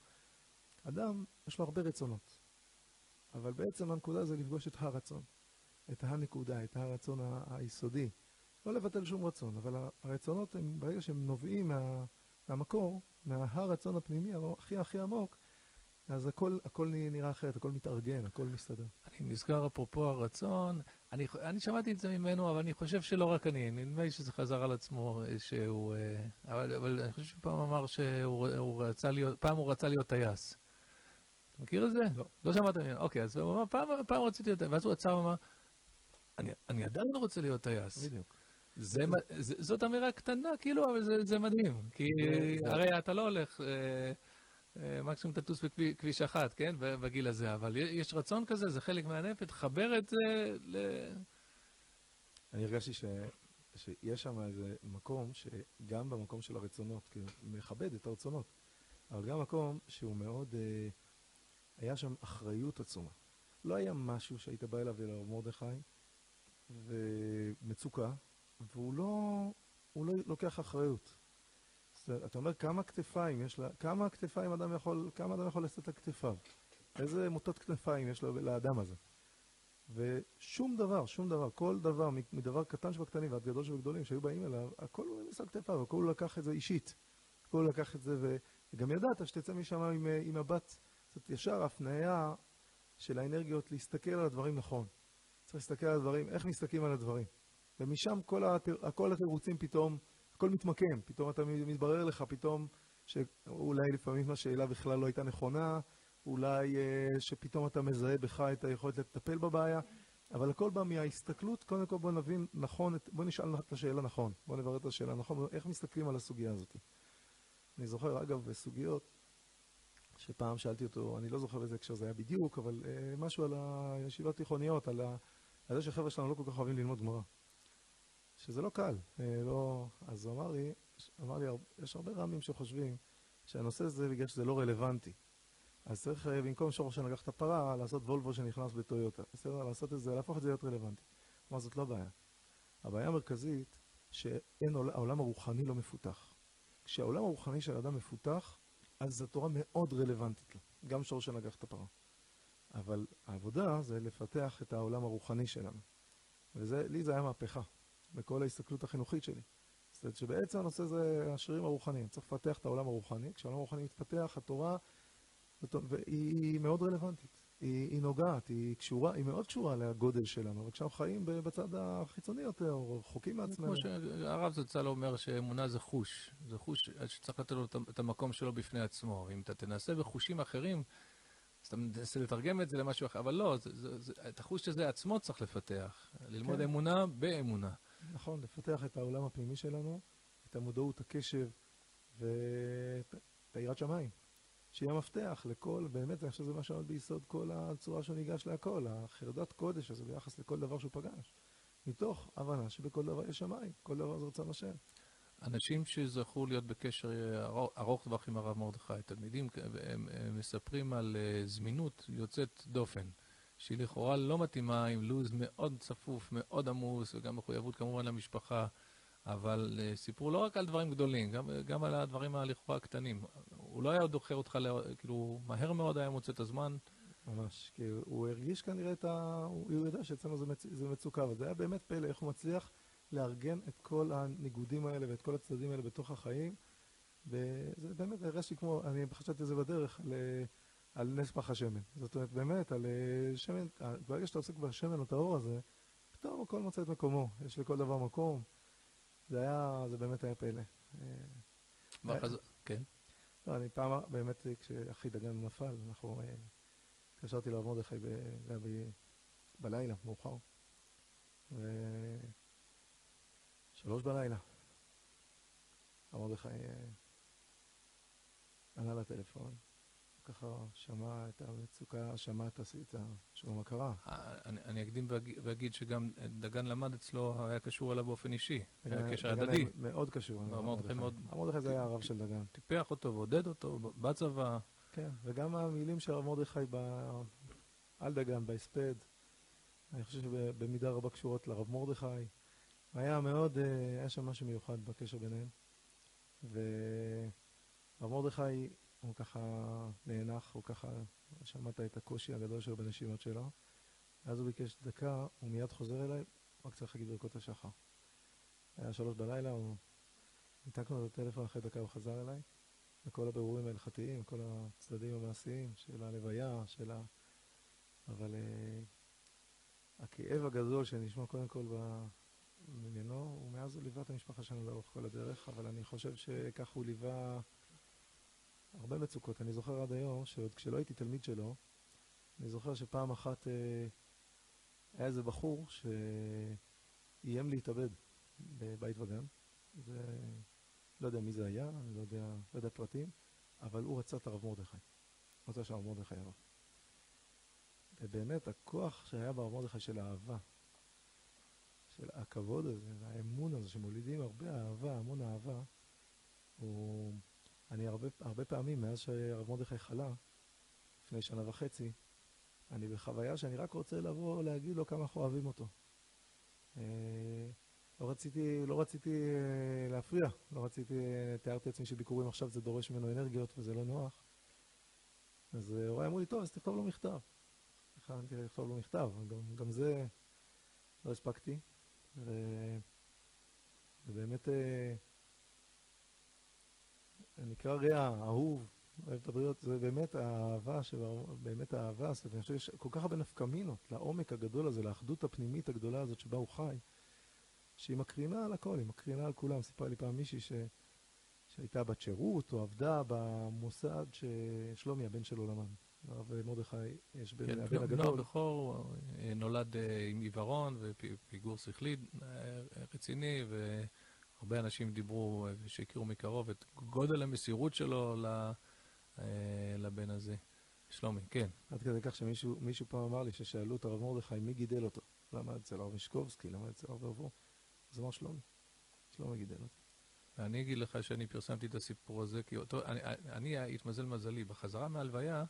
אדם, יש לו הרבה רצונות, אבל בעצם הנקודה זה לפגוש את הרצון, את הנקודה, את הרצון היסודי. לא לבטל שום רצון, אבל הרצונות הם, ברגע שהם נובעים מה, מהמקור, מהרצון הפנימי הכי הכי עמוק, אז הכל, הכל נראה אחרת, הכל מתארגן, הכל מסתדר. אני נזכר אפרופו הרצון, אני, אני שמעתי את זה ממנו, אבל אני חושב שלא רק אני, נדמה לי שזה חזר על עצמו, שהוא... אה, אבל, אבל אני חושב שפעם אמר שהוא הוא רצה להיות, פעם הוא רצה להיות טייס. אתה מכיר את זה? לא. לא שמעת ממנו. אוקיי, אז הוא אמר, פעם, פעם רציתי להיות טייס, ואז הוא עצר ואמר, אני, אני עדיין לא רוצה להיות טייס. בדיוק. זה, זאת אמירה קטנה, כאילו, אבל זה, זה מדהים. כי הרי אתה לא הולך... אה, אה, מקסימום תטוס בכביש אחת, כן? בגיל הזה, אבל יש רצון כזה, זה חלק מהנפט, חבר את זה ל... אני הרגשתי ש... שיש שם איזה מקום שגם במקום של הרצונות, כי הוא מכבד את הרצונות, אבל גם מקום שהוא מאוד, אה, היה שם אחריות עצומה. לא היה משהו שהיית בא אליו אל מרדכי, ומצוקה, והוא לא, לא לוקח אחריות. אתה אומר כמה כתפיים יש לה, כמה כתפיים אדם יכול, כמה אדם יכול לשאת את כתפיו? איזה מוטות כתפיים יש לו לאדם הזה? ושום דבר, שום דבר, כל דבר, מדבר קטן שבקטנים ועד גדול שבגדולים שהיו באים אליו, הכל הוא נס על כתפיו, הכל הוא לקח את זה אישית. הכל הוא לקח את זה, וגם ידעת שתצא משם עם, עם מבט, זאת ישר הפניה של האנרגיות להסתכל על הדברים נכון. צריך להסתכל על הדברים, איך מסתכלים על הדברים. ומשם כל, התיר, כל התירוצים פתאום הכל מתמקם, פתאום אתה מתברר לך, פתאום שאולי לפעמים השאלה בכלל לא הייתה נכונה, אולי אה, שפתאום אתה מזהה בך את היכולת לטפל בבעיה, אבל הכל בא מההסתכלות, קודם כל בוא נבין נכון, בוא נשאל את השאלה נכון, בוא נברר את השאלה נכון, איך מסתכלים על הסוגיה הזאת. אני זוכר, אגב, בסוגיות, שפעם שאלתי אותו, אני לא זוכר באיזה הקשר זה היה בדיוק, אבל אה, משהו על הישיבות תיכוניות, על, על זה שחבר'ה שלנו לא כל כך אוהבים ללמוד גמרא. שזה לא קל, אה, לא... אז הוא אמר לי, אמר לי, יש הרבה רמים שחושבים שהנושא הזה בגלל שזה לא רלוונטי. אז צריך אה, במקום שורש שנגח את הפרה, לעשות וולבו שנכנס בטויוטה. בסדר? לעשות את זה, להפוך את זה להיות רלוונטי. כלומר, זאת לא בעיה. הבעיה המרכזית, שהעולם הרוחני לא מפותח. כשהעולם הרוחני של האדם מפותח, אז התורה מאוד רלוונטית לו, גם שורש שנגח את הפרה. אבל העבודה זה לפתח את העולם הרוחני שלנו. ולי זה היה מהפכה. בכל ההסתכלות החינוכית שלי. זאת אומרת שבעצם הנושא זה השירים הרוחניים. צריך לפתח את העולם הרוחני. כשהעולם הרוחני מתפתח, התורה, והיא מאוד רלוונטית. היא, היא נוגעת, היא קשורה, היא מאוד קשורה לגודל שלנו, אבל כשאנחנו חיים בצד החיצוני יותר, או רחוקים מעצמנו. כמו שהרב זצ"ל אומר שאמונה זה חוש, זה חוש שצריך לתת לו את המקום שלו בפני עצמו. אם אתה תנסה בחושים אחרים, אז אתה מנסה לתרגם את זה למשהו אחר, אבל לא, זה, זה, זה, את החוש הזה עצמו צריך לפתח. ללמוד כן. אמונה באמונה. נכון, לפתח את העולם הפנימי שלנו, את המודעות, הקשב ואת את היראת שמיים. שיהיה מפתח לכל, באמת, אני חושב שזה מה שעומד ביסוד כל הצורה שהוא ניגש להכל, החרדת קודש הזה ביחס לכל דבר שהוא פגש. מתוך הבנה שבכל דבר יש שמיים, כל דבר זה רצון השם. אנשים שזכו להיות בקשר ארוך- ארוך טווח עם הרב מרדכי, תלמידים, הם, הם מספרים על אה, זמינות יוצאת דופן, שהיא לכאורה לא מתאימה עם לו"ז מאוד צפוף, מאוד עמוס, וגם מחויבות כמובן למשפחה, אבל אה, סיפרו לא רק על דברים גדולים, גם, גם על הדברים הלכאורה הקטנים. הוא לא היה דוחר אותך, ל- כאילו, מהר מאוד היה מוצא את הזמן. ממש, כי הוא הרגיש כנראה את ה... הוא יודע שאצלנו זה, מצ... זה מצוקה, אבל זה היה באמת פלא איך הוא מצליח לארגן את כל הניגודים האלה ואת כל הצדדים האלה בתוך החיים. וזה באמת הרגשתי כמו, אני חשבתי על זה בדרך, על, על נס פח השמן. זאת אומרת, באמת, על אה, שמן, אה, ברגע שאתה עוסק בשמן או את האור הזה, פתאום הכל מוצא את מקומו, יש לכל דבר מקום. זה היה, זה באמת היה פלא. אה, והחז... כן. לא, אני פעם, באמת, כשאחי דגן נפל, אנחנו... התקשרתי לרב מרדכי ב... ב... בלילה, מאוחר. ו... שלוש בלילה. הרב מרדכי ענה לטלפון, ככה שמע את המצוקה, שמע את הסיטה, שמע מה קרה. אני, אני אקדים ואג- ואגיד שגם דגן למד אצלו, היה קשור אליו באופן אישי, היה קשר הדדי. מאוד קשור. מרדכי זה היה הרב של דגן. טיפח אותו ועודד אותו בצבא. כן, וגם המילים של הרב מרדכי ב... על דגן, בהספד, אני חושב שבמידה רבה קשורות לרב מרדכי. היה מאוד, אה, היה שם משהו מיוחד בקשר ביניהם. ורב מרדכי, הוא ככה נאנח, הוא ככה, שמעת את הקושי הגדול שלו בנשימות שלו. ואז הוא ביקש דקה, הוא מיד חוזר אליי, רק צריך להגיד ברכות השחר. היה שלוש בלילה, הוא... ניתקנו את הטלפון, אחרי דקה הוא חזר אליי. וכל הבירורים ההלכתיים, כל הצדדים המעשיים של הלוויה, של ה... אבל uh, הכאב הגדול שנשמע קודם כל ב... ממנו, ומאז הוא ליווה את המשפחה שלנו לאורך כל הדרך, אבל אני חושב שכך הוא ליווה הרבה מצוקות. אני זוכר עד היום, שעוד כשלא הייתי תלמיד שלו, אני זוכר שפעם אחת uh, היה איזה בחור שאיים להתאבד בבית וגן. זה... לא יודע מי זה היה, אני לא יודע, לא יודע פרטים, אבל הוא רצה את הרב מרדכי. רצה שהרב מרדכי יבוא. ובאמת, הכוח שהיה ברב מרדכי של האהבה, של הכבוד הזה, והאמון הזה, שמולידים הרבה אהבה, המון אהבה, הוא... אני הרבה, הרבה פעמים, מאז שהרב מרדכי חלה, לפני שנה וחצי, אני בחוויה שאני רק רוצה לבוא להגיד לו כמה אנחנו אוהבים אותו. אה, לא רציתי, לא רציתי אה, להפריע, לא רציתי, אה, תיארתי לעצמי שביקורים עכשיו זה דורש ממנו אנרגיות וזה לא נוח. אז הוריי אמרו לי, טוב, אז תכתוב לו מכתב. הכנתי לכתוב לו מכתב, גם, גם זה לא הספקתי. ו... ובאמת, נקרא רע, אהוב, אוהב את הבריות, זה באמת האהבה, באמת האהבה, זאת אומרת, אני חושב שיש כל כך הרבה נפקמינות לעומק הגדול הזה, לאחדות הפנימית הגדולה הזאת שבה הוא חי. שהיא מקרינה על הכל, היא מקרינה על כולם. סיפרה לי פעם מישהי ש... שהייתה בת שירות או עבדה במוסד ששלומי, הבן שלו, למד. הרב מרדכי, יש בן, כן, הבן בנו הגדול. הבכור אה, נולד אה, עם עיוורון ופיגור שכלי אה, רציני, והרבה אנשים דיברו אה, שהכירו מקרוב את גודל המסירות שלו אה, לבן הזה. שלומי, כן. עד כדי כך שמישהו מישהו פעם אמר לי ששאלו את הרב מרדכי מי גידל אותו. למד אצל הרב משקובסקי, למד אצל הרב רבו. אז אמר שלומי. שלומי גידל אותו. ואני אגיד לך שאני פרסמתי את הסיפור הזה, כי אותו, אני, אני התמזל מזלי, בחזרה מהלוויה,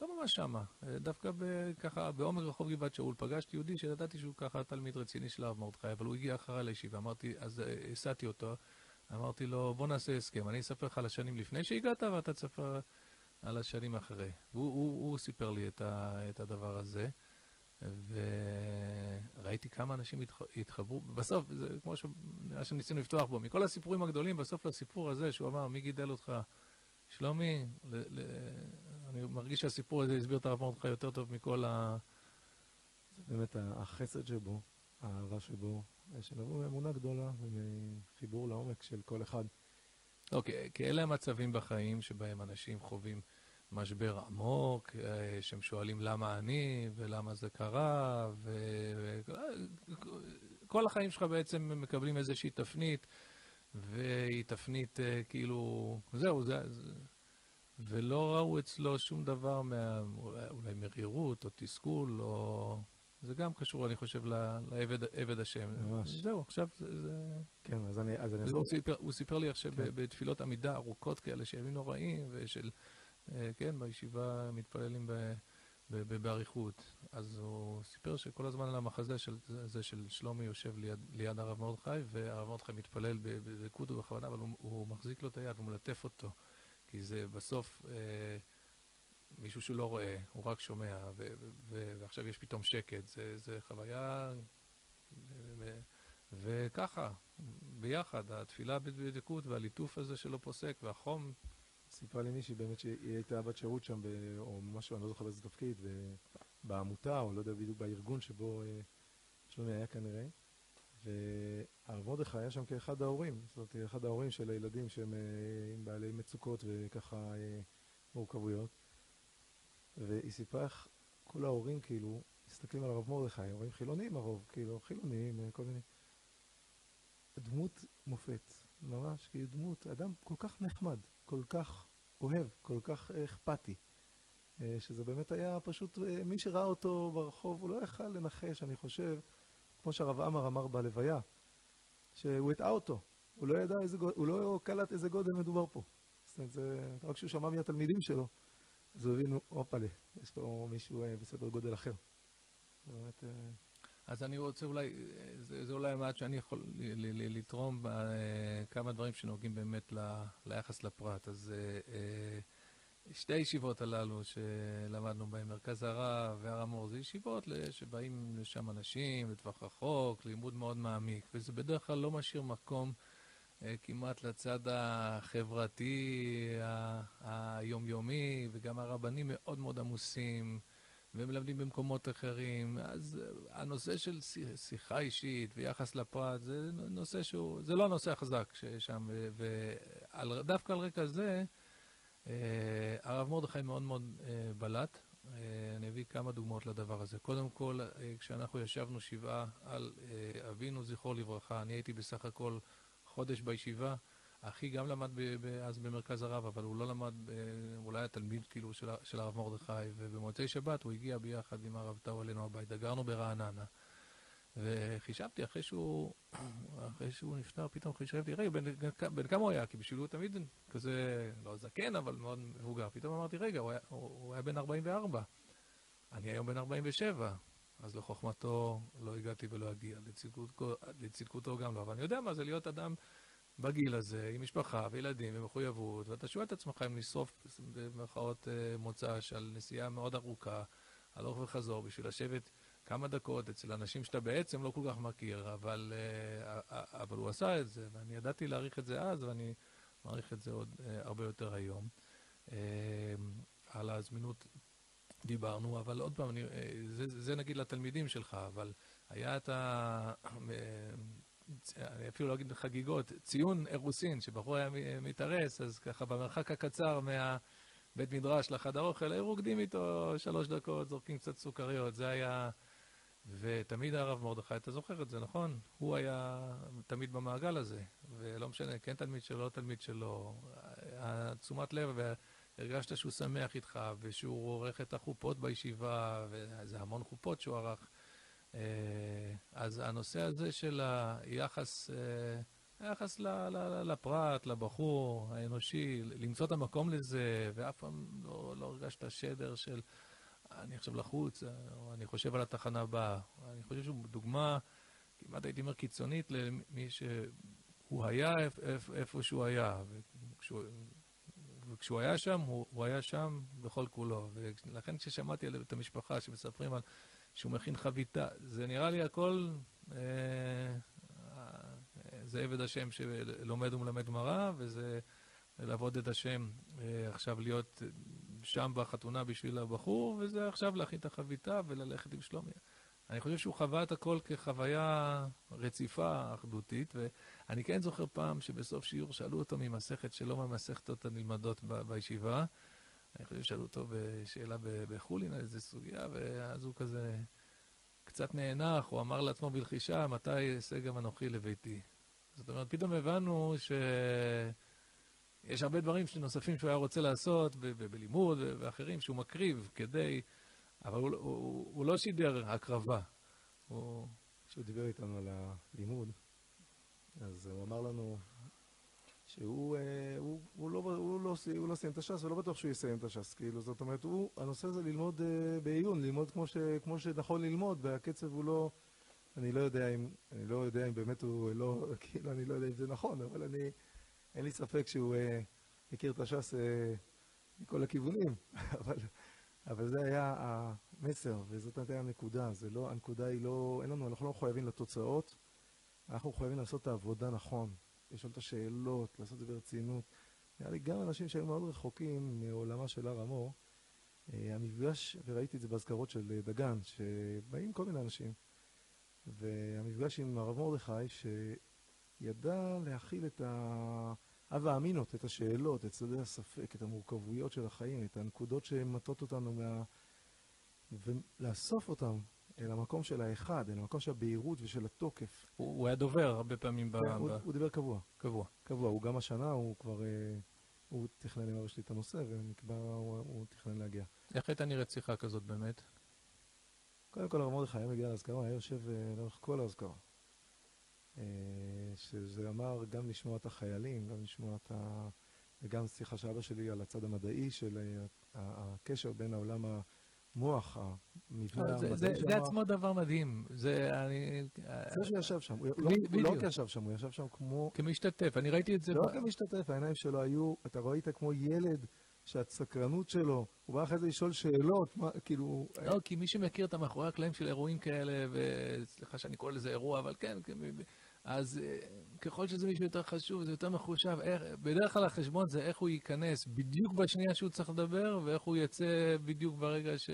לא ממש שמה, דווקא ב, ככה בעומק רחוב גבעת שאול, פגשתי יהודי שידעתי שהוא ככה תלמיד רציני של הרב מרדכי, אבל הוא הגיע אחריי לישיבה, אמרתי, אז אה, הסעתי אותו, אמרתי לו, בוא נעשה הסכם, אני אספר לך על השנים לפני שהגעת ואתה תספר על השנים אחרי. והוא הוא, הוא סיפר לי את, ה, את הדבר הזה. וראיתי כמה אנשים התח... התחברו, בסוף, זה כמו ש... שניסינו לפתוח בו, מכל הסיפורים הגדולים, בסוף לסיפור הזה, שהוא אמר, מי גידל אותך? שלומי, ל... ל... אני מרגיש שהסיפור הזה הסביר את הרב מרדכי יותר טוב מכל ה... זה באמת החסד שבו, האהבה שבו, שנבוא מאמונה גדולה ומחיבור לעומק של כל אחד. אוקיי, כי אלה המצבים בחיים שבהם אנשים חווים משבר עמוק, שהם שואלים למה אני, ולמה זה קרה, וכל החיים שלך בעצם מקבלים איזושהי תפנית, והיא תפנית כאילו, זהו, זה... ולא ראו אצלו שום דבר מה... אולי מרירות או תסכול, או... זה גם קשור, אני חושב, לעבד השם. ממש. זהו, עכשיו זה... כן, אז אני... אז אני הוא, סיפר, הוא סיפר לי עכשיו כן. בתפילות עמידה ארוכות כאלה, שימים נוראים, ושל... כן, בישיבה מתפללים ב... באריכות. אז הוא סיפר שכל הזמן על המחזה של, זה של שלומי יושב ליד, ליד הרב מרדכי, והרב מרדכי מתפלל בדקות ובכוונה, אבל הוא, הוא מחזיק לו את היד, הוא מלטף אותו. כי זה בסוף אה, מישהו שלא רואה, הוא רק שומע, ו- ו- ועכשיו יש פתאום שקט, זה, זה חוויה... ו- וככה, ביחד, התפילה בדקות והליטוף הזה שלא פוסק, והחום. סיפרה לי מישהי באמת שהיא הייתה בת שירות שם, או משהו, אני לא זוכר באיזה תפקיד, בעמותה, או לא יודע בדיוק בארגון שבו אה, שלומי היה כנראה. והרב מרדכי היה שם כאחד ההורים, זאת אומרת, אחד ההורים של הילדים שהם אה, עם בעלי מצוקות וככה אה, מורכבויות. והיא סיפרה איך כל ההורים כאילו מסתכלים על הרב מרדכי, הורים חילונים הרוב, כאילו חילונים, כל מיני. דמות מופת, ממש, כאילו דמות, אדם כל כך נחמד, כל כך אוהב, כל כך אכפתי. שזה באמת היה פשוט, מי שראה אותו ברחוב, הוא לא יכל לנחש, אני חושב, כמו שהרב עמר אמר בלוויה, שהוא הטעה אותו, הוא לא ידע איזה הוא לא קלט איזה גודל מדובר פה. זאת אומרת, זה, רק כשהוא שמע מהתלמידים שלו, אז הוא הבין, הופלה, יש פה מישהו אה, בסדר גודל אחר. באמת... אה, אז אני רוצה אולי, זה, זה אולי המעט שאני יכול לתרום כמה דברים שנוגעים באמת ליחס לפרט. אז שתי הישיבות הללו שלמדנו בהן, מרכז הרב והר המור, זה ישיבות שבאים לשם אנשים לטווח רחוק, לימוד מאוד מעמיק, וזה בדרך כלל לא משאיר מקום אה, כמעט לצד החברתי, היומיומי, וגם הרבנים מאוד מאוד עמוסים, ומלמדים במקומות אחרים. אז אה, הנושא של שיחה אישית ויחס לפרט, זה נושא שהוא, זה לא הנושא החזק שם, ודווקא על רקע זה, אה, הרב מרדכי מאוד מאוד אה, בלט. אני אביא כמה דוגמאות לדבר הזה. קודם כל, כשאנחנו ישבנו שבעה על אבינו, זכרו לברכה, אני הייתי בסך הכל חודש בישיבה. אחי גם למד אז במרכז הרב, אבל הוא לא למד, הוא לא היה תלמיד כאילו של, של הרב מרדכי, ובמוצאי שבת הוא הגיע ביחד עם הרב טאו אלינו הביתה, גרנו ברעננה. וחישבתי, אחרי שהוא, אחרי שהוא נפטר, פתאום חישבתי, רגע, בן, בן כמה הוא היה? כי בשבילו הוא תמיד כזה, לא זקן, אבל מאוד מבוגר. פתאום אמרתי, רגע, הוא היה, הוא, היה בן 44. אני היום בן 47. אז לחוכמתו לא הגעתי ולא אגיע, לצדקותו גם לא. אבל אני יודע מה זה להיות אדם בגיל הזה, עם משפחה וילדים ומחויבות, ואתה שואל את עצמך אם לשרוף במרכאות אה, מוצ"ש על נסיעה מאוד ארוכה, הלוך וחזור, בשביל לשבת כמה דקות אצל אנשים שאתה בעצם לא כל כך מכיר, אבל, אה, אבל הוא עשה את זה, ואני ידעתי להעריך את זה אז, ואני מעריך את זה עוד אה, הרבה יותר היום. על הזמינות דיברנו, אבל עוד פעם, אני, זה, זה נגיד לתלמידים שלך, אבל היה את ה... אני אפילו לא אגיד חגיגות, ציון אירוסין, שבחור היה מתארס, אז ככה במרחק הקצר מהבית מדרש לחדר אוכל, היו רוקדים איתו שלוש דקות, זורקים קצת סוכריות, זה היה... ותמיד הרב מרדכי, אתה זוכר את זה, נכון? הוא היה תמיד במעגל הזה, ולא משנה, כן תלמיד שלו, לא תלמיד שלו. תשומת לב, והרגשת שהוא שמח איתך, ושהוא עורך את החופות בישיבה, וזה המון חופות שהוא ערך. אה, אז הנושא הזה של היחס, אה, היחס לפרט, לבחור האנושי, למצוא את המקום לזה, ואף פעם לא, לא הרגשת שדר של... אני עכשיו לחוץ, או אני חושב על התחנה הבאה. אני חושב שהוא דוגמה, כמעט הייתי אומר קיצונית, למי שהוא היה איפה שהוא היה. וכשהוא, וכשהוא היה שם, הוא, הוא היה שם בכל כולו. ולכן כששמעתי את המשפחה שמספרים על שהוא מכין חביתה, זה נראה לי הכל, אה, זה עבד השם שלומד ומלמד גמרא, וזה לעבוד את השם, אה, עכשיו להיות שם בחתונה בשביל הבחור, וזה עכשיו להכין את החביתה וללכת עם שלומי. אני חושב שהוא חווה את הכל כחוויה רציפה, אחדותית, ואני כן זוכר פעם שבסוף שיעור שאלו אותו ממסכת שלא מהמסכתות הנלמדות בישיבה, אני חושב שאלו אותו בשאלה בחולין על איזה סוגיה, ואז הוא כזה קצת נאנח, הוא אמר לעצמו בלחישה, מתי אעשה גם אנוכי לביתי. זאת אומרת, פתאום הבנו שיש הרבה דברים נוספים שהוא היה רוצה לעשות, בלימוד ואחרים, שהוא מקריב כדי, אבל הוא, הוא, הוא לא שידר הקרבה. הוא... כשהוא דיבר איתנו על הלימוד, אז הוא אמר לנו שהוא אה, הוא, הוא לא, הוא לא, הוא לא סיים את הש"ס, ולא בטוח שהוא יסיים את הש"ס. כאילו, זאת אומרת, הוא, הנושא זה ללמוד אה, בעיון, ללמוד כמו, ש, כמו שנכון ללמוד, והקצב הוא לא... אני לא יודע אם, אני לא יודע אם באמת הוא לא, כאילו, אני לא יודע אם זה נכון, אבל אני, אין לי ספק שהוא אה, מכיר את הש"ס אה, מכל הכיוונים, אבל, אבל זה היה המסר, וזאת הייתה הנקודה, זה לא, הנקודה היא לא, אין לנו, אנחנו לא מחויבים לתוצאות, אנחנו מחויבים לעשות את העבודה נכון, לשאול את השאלות, לעשות את זה ברצינות. נראה לי גם אנשים שהיו מאוד רחוקים מעולמה של הר המור, אה, המפגש, וראיתי את זה באזכרות של דגן, שבאים כל מיני אנשים, והמפגש עם הרב מרדכי, שידע להכיל את ההווה האמינות, את השאלות, את צדדי הספק, את המורכבויות של החיים, את הנקודות שמטות אותנו מה... ולאסוף אותם אל המקום של האחד, אל המקום של הבהירות ושל התוקף. הוא, הוא היה דובר הרבה פעמים ב... כן, הוא, הוא דיבר קבוע. קבוע. קבוע. הוא גם השנה, הוא כבר... אה, הוא תכנן עם אבא שלי את הנושא, ונקבע, הוא, הוא תכנן להגיע. איך הייתה נראית שיחה כזאת באמת? קודם כל, הרב מרדכי היה מגיע לאזכרה, היה יושב אה, לאורך כל האזכרה. אה, שזה אמר גם לשמוע את החיילים, גם לשמוע את ה... וגם שיחה של אבא שלי על הצד המדעי של הקשר בין העולם המוח, המבנה. זה עצמו דבר מדהים. זה אני... זה שהוא ישב שם, הוא לא רק ישב שם, הוא ישב שם כמו... כמשתתף, אני ראיתי את זה... לא כמשתתף, העיניים שלו היו, אתה ראית כמו ילד שהסקרנות שלו, הוא בא אחרי זה לשאול שאלות, מה, כאילו... לא, כי מי שמכיר את המאחורי הקלעים של אירועים כאלה, וסליחה שאני קורא לזה אירוע, אבל כן, אז אה, ככל שזה מישהו יותר חשוב, זה יותר מחושב, איך, בדרך כלל החשבון זה איך הוא ייכנס בדיוק בשנייה שהוא צריך לדבר, ואיך הוא יצא בדיוק ברגע ש...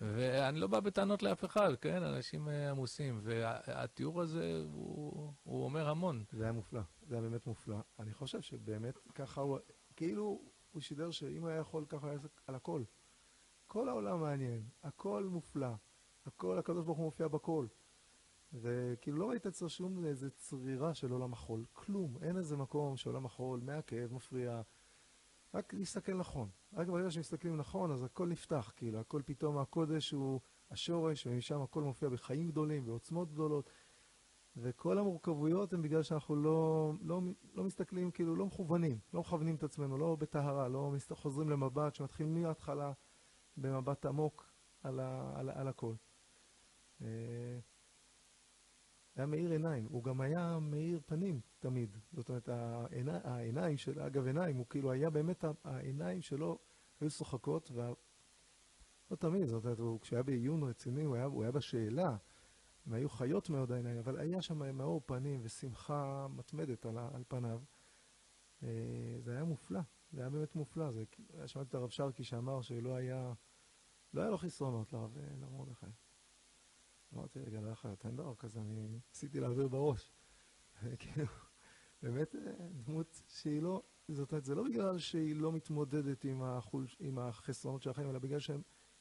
ואני לא בא בטענות לאף אחד, כן? אנשים אה, עמוסים, והתיאור הזה, הוא, הוא אומר המון. זה היה מופלא, זה היה באמת מופלא. אני חושב שבאמת ככה הוא, כאילו, הוא שידר שאם היה יכול ככה, היה על הכל. כל העולם מעניין, הכל מופלא, הכל, הקדוש ברוך הוא מופיע בכל. וכאילו לא ראית אצלו שום איזה צרירה של עולם החול, כלום, אין איזה מקום שעולם החול מעכב, מפריע, רק להסתכל נכון. רק ברגע שמסתכלים נכון, אז הכל נפתח, כאילו, הכל פתאום, הקודש הוא השורש, ומשם הכל מופיע בחיים גדולים, בעוצמות גדולות. וכל המורכבויות הן בגלל שאנחנו לא, לא, לא מסתכלים, כאילו, לא מכוונים, לא מכוונים את עצמנו, לא בטהרה, לא חוזרים למבט שמתחיל מההתחלה במבט עמוק על, ה, על, על הכל. אה, היה מאיר עיניים, הוא גם היה מאיר פנים תמיד. זאת אומרת, העיני, העיניים של, אגב עיניים, הוא כאילו היה באמת, העיניים שלו היו שוחקות, וה... לא תמיד, זאת אומרת, הוא, כשהיה בעיון רציני, הוא היה, הוא היה בשאלה. הם היו חיות מאוד העיניים, אבל היה שם מאור פנים ושמחה מתמדת על, על פניו. אה, זה היה מופלא, זה היה באמת מופלא. זה, שמעתי את הרב שרקי שאמר שלא היה, לא היה לו חסרונות לרב מרדכי. אמרתי, רגע, לא יכול להיות, אין דבר כזה, אני ניסיתי להעביר בראש. כאילו, באמת אה, דמות שהיא לא, זאת אומרת, זה לא בגלל שהיא לא מתמודדת עם, החול, עם החסרונות של החיים, אלא בגלל שהיא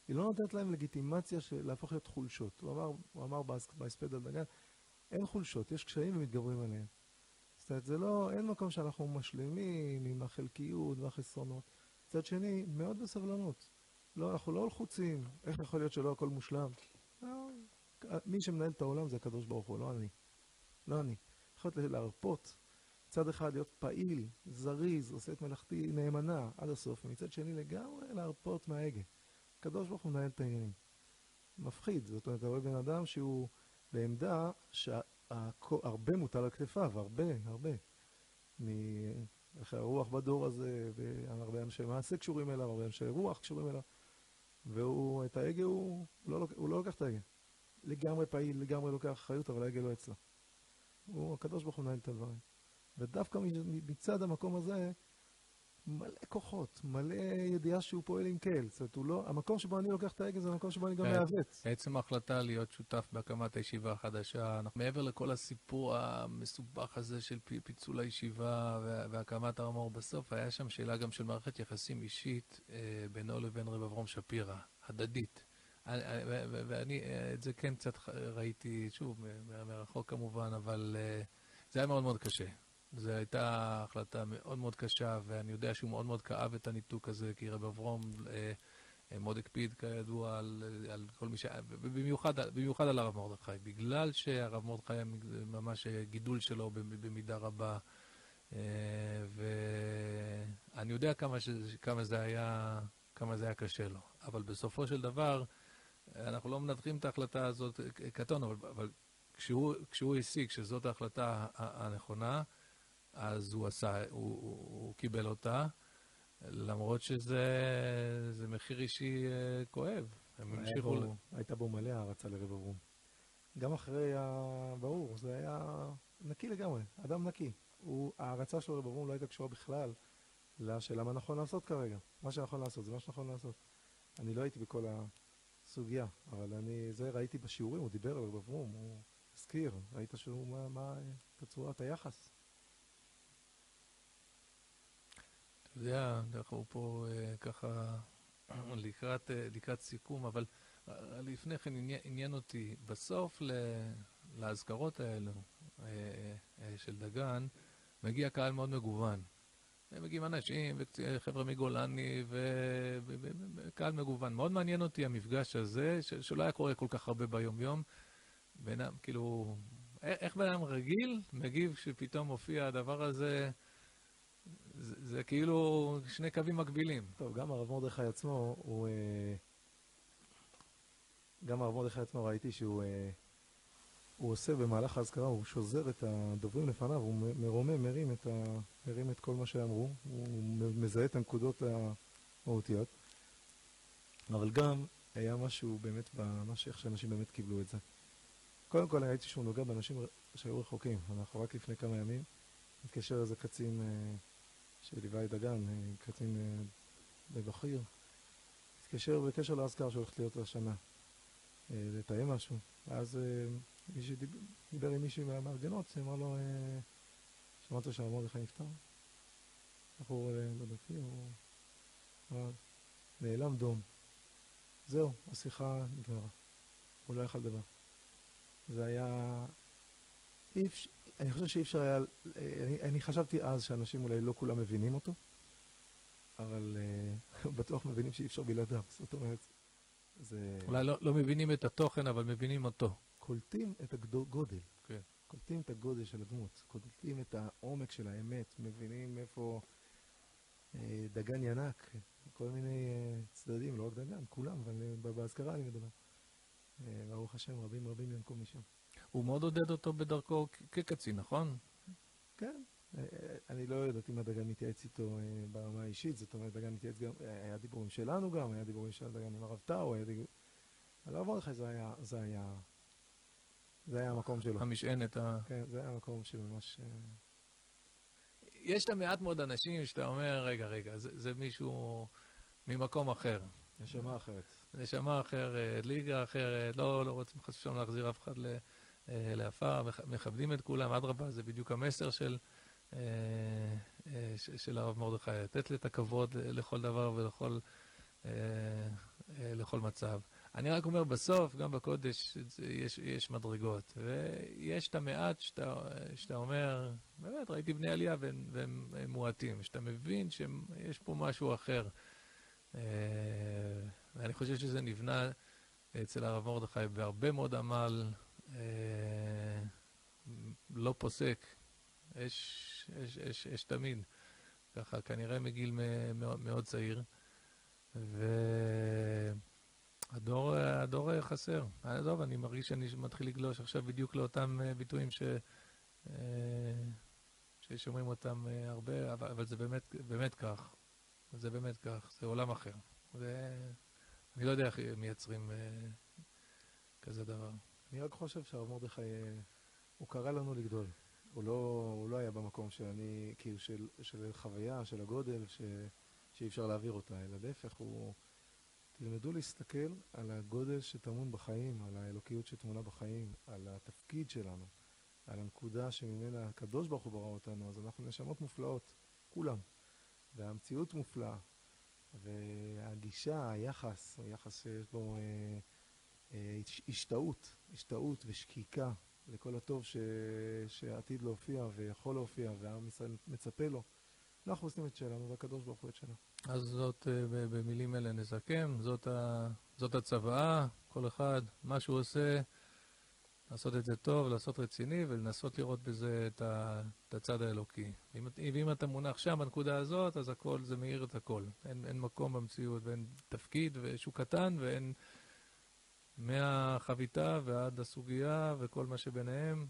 לא נותנת להם לגיטימציה של להפוך להיות חולשות. הוא אמר, הוא אמר בהספד על דגן, אין חולשות, יש קשיים ומתגברים עליהם. זאת אומרת, זה לא, אין מקום שאנחנו משלימים עם החלקיות והחסרונות. מצד שני, מאוד בסבלנות. לא, אנחנו לא לחוצים, איך יכול להיות שלא הכל מושלם? מי שמנהל את העולם זה הקדוש ברוך הוא, לא אני. לא אני. יכול להיות להרפות, מצד אחד להיות פעיל, זריז, עושה את מלאכתי נאמנה עד הסוף, ומצד שני לגמרי להרפות מההגה. הקדוש ברוך הוא מנהל את העניינים. מפחיד, זאת אומרת, אתה רואה בן אדם שהוא בעמדה שהרבה מוטל על כתפיו, הרבה, הרבה. איך הרוח בדור הזה, והרבה אנשי מעשה קשורים אליו, הרבה אנשי רוח קשורים אליו, והוא, את ההגה הוא, הוא, לא, הוא לא לוקח את ההגה. לגמרי פעיל, לגמרי לוקח אחריות, אבל ההגה לא אצלו. הוא, הקדוש ברוך הוא מנהל את הדברים. ודווקא מצד המקום הזה, מלא כוחות, מלא ידיעה שהוא פועל עם קהל. זאת אומרת, הוא לא, המקום שבו אני לוקח את ההגה זה המקום שבו אני גם. מעוות. עצם ההחלטה להיות שותף בהקמת הישיבה החדשה, אנחנו- מעבר לכל הסיפור המסובך הזה של פי- פיצול הישיבה וה- והקמת הר המור, בסוף היה שם שאלה גם של מערכת יחסים אישית אה, בינו לבין רב אברום שפירא, הדדית. ו- ו- ואני אה, את זה כן קצת ראיתי, שוב, מרחוק כמובן, אבל אה, זה היה מאוד מאוד קשה. זו הייתה החלטה מאוד מאוד קשה, ואני יודע שהוא מאוד מאוד כאב את הניתוק הזה, כי רב אברום אה, אה, מאוד הקפיד כידוע על, על כל מי ש... במיוחד, במיוחד על הרב מרדכי, בגלל שהרב מרדכי היה ממש גידול שלו במ- במידה רבה, אה, ואני יודע כמה, ש... כמה, זה היה, כמה זה היה קשה לו, אבל בסופו של דבר, אנחנו לא מנתחים את ההחלטה הזאת כתון, אבל, אבל כשהוא, כשהוא הסיק שזאת ההחלטה ה- הנכונה, אז הוא עשה, הוא, הוא, הוא קיבל אותה. למרות שזה זה מחיר אישי אה, כואב. הם המשיכו... ל- הייתה בו מלא הערצה לרב אברום. גם אחרי ה... ברור, זה היה נקי לגמרי, אדם נקי. הוא, ההערצה שלו לרב אברום לא הייתה קשורה בכלל לשאלה מה נכון לעשות כרגע. מה שנכון לעשות, זה מה שנכון לעשות. אני לא הייתי בכל הסוגיה, אבל אני, זה ראיתי בשיעורים, הוא דיבר על רב אברום, הוא הזכיר, ראית שהוא, מה, מה, תצורת היחס. אתה יודע, אנחנו פה אה, ככה לקראת, אה, לקראת סיכום, אבל אה, לפני כן עניין, עניין אותי, בסוף ל, לאזכרות האלו אה, אה, של דגן, מגיע קהל מאוד מגוון. מגיעים אנשים, וחבר'ה מגולני, וקהל מגוון. מאוד מעניין אותי המפגש הזה, שלא היה קורה כל כך הרבה ביום-יום. בינם, כאילו, איך איך בן אדם רגיל מגיב כשפתאום מופיע הדבר הזה? זה, זה כאילו שני קווים מקבילים. טוב, גם הרב מרדכי עצמו, הוא... אה, גם הרב מרדכי עצמו ראיתי שהוא אה, הוא עושה במהלך האזכרה, הוא שוזר את הדוברים לפניו, הוא מרומם, מרים את, ה, מרים את כל מה שאמרו, הוא מזהה את הנקודות המהותיות. אבל גם היה משהו באמת, ממש איך שאנשים באמת קיבלו את זה. קודם כל ראיתי שהוא נוגע באנשים שהיו רחוקים. אנחנו רק לפני כמה ימים, התקשר איזה קצין אה, שליווה את דגן, אה, קצין אה, בבכיר, התקשר בקשר לאזכר שהולכת להיות השנה, אה, לתאם משהו. ואז אה, מישהו דיבר, עם מישהו מהמארגנות, אמר לו, אה, שמעת שהרב מרדכי נפטר? בחור אה, לא דתי, הוא נעלם דום. זהו, השיחה נגמרה. הוא לא יכל לדבר. זה היה... אני חושב שאי אפשר היה... אני, אני חשבתי אז שאנשים אולי לא כולם מבינים אותו, אבל uh, בטוח מבינים שאי אפשר בלעדיו. זאת אומרת, זה... אולי לא, לא מבינים את התוכן, אבל מבינים אותו. קולטים את הגודל. כן. קולטים את הגודל של הדמות, קולטים את העומק של האמת, מבינים איפה אה, דגן ינק, כל מיני אה, צדדים, לא רק דגן, כולם, אבל אה, בהזכרה אני מדבר. אה, ברוך השם, רבים רבים ינקו משם. הוא מאוד עודד אותו בדרכו כקצין, נכון? כן, אה, אה, אני לא יודעת אם הדגן התייעץ איתו אה, ברמה האישית, זאת אומרת, דגן התייעץ גם, היה דיבורים שלנו גם, היה דיבורים של דגן עם הרב טאו, היה דיבורים... על הרב מרדכי זה היה, זה היה, זה היה המקום שלו. המשענת ה... כן, זה היה המקום שממש... אה, יש שם מעט מאוד אנשים שאתה אומר, רגע, רגע, זה, זה מישהו ממקום אחר. נשמה אחרת. נשמה אחרת, ליגה אחרת, לא, לא רוצים חס ושלום להחזיר אף אחד ל- אה, לעפר, מכ- מכבדים את כולם, אדרבה, זה בדיוק המסר של, אה, אה, של הרב מרדכי, לתת את הכבוד לכל דבר ולכל אה, אה, לכל מצב. אני רק אומר, בסוף, גם בקודש, יש, יש מדרגות, ויש את המעט שאתה, שאתה אומר, באמת, ראיתי בני עלייה והם, והם הם מועטים, שאתה מבין שיש פה משהו אחר. אה, ואני חושב שזה נבנה אצל הרב מרדכי בהרבה מאוד עמל אה, לא פוסק, אש, אש, אש, אש תמיד, ככה כנראה מגיל מאוד, צעיר, והדור הדור חסר. עזוב, אני מרגיש שאני מתחיל לגלוש עכשיו בדיוק לאותם אה, ביטויים ש... אה, ששומעים אותם אה, הרבה, אבל, אבל זה באמת, באמת כך. זה באמת כך, זה עולם אחר. זה... אני לא יודע איך מייצרים אה, כזה דבר. אני רק חושב שהרב מרדכי, אה, הוא קרא לנו לגדול. הוא לא, הוא לא היה במקום שאני, כאילו, של, של חוויה, של הגודל, ש, שאי אפשר להעביר אותה, אלא להפך, הוא... תלמדו להסתכל על הגודל שטמון בחיים, על האלוקיות שטמונה בחיים, על התפקיד שלנו, על הנקודה שממנה הקדוש ברוך הוא ברא אותנו, אז אנחנו נשמות מופלאות, כולם. והמציאות מופלאה, והגישה, היחס, היחס שיש בו אה, אה, השתאות, השתאות ושקיקה לכל הטוב ש... שעתיד להופיע ויכול להופיע ועם ישראל מצפה לו. אנחנו עושים את שלנו והקדוש ברוך הוא את שלנו. אז זאת, אה, במילים אלה נסכם, זאת, ה... זאת הצוואה, כל אחד, מה שהוא עושה, לעשות את זה טוב, לעשות רציני ולנסות לראות בזה את, ה... את הצד האלוקי. ואם, ואם אתה מונח שם בנקודה הזאת, אז הכל, זה מאיר את הכל. אין, אין מקום במציאות ואין תפקיד שהוא קטן ואין... מהחביתה ועד הסוגיה וכל מה שביניהם.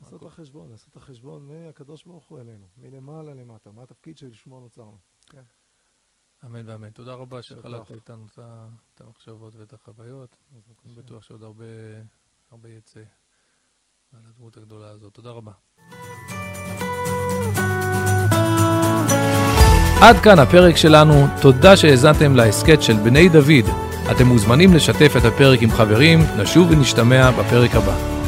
לעשות את החשבון, לעשות את החשבון מהקדוש ברוך הוא אלינו, מלמעלה למטה, מה התפקיד שלשמו נוצרנו. כן. אמן ואמן. תודה רבה שחלקת איתנו את המחשבות ואת החוויות. אני בטוח שעוד הרבה, הרבה יצא על הדמות הגדולה הזאת. תודה רבה. עד כאן הפרק שלנו, תודה שהאזנתם להסכת של בני דוד. אתם מוזמנים לשתף את הפרק עם חברים, נשוב ונשתמע בפרק הבא.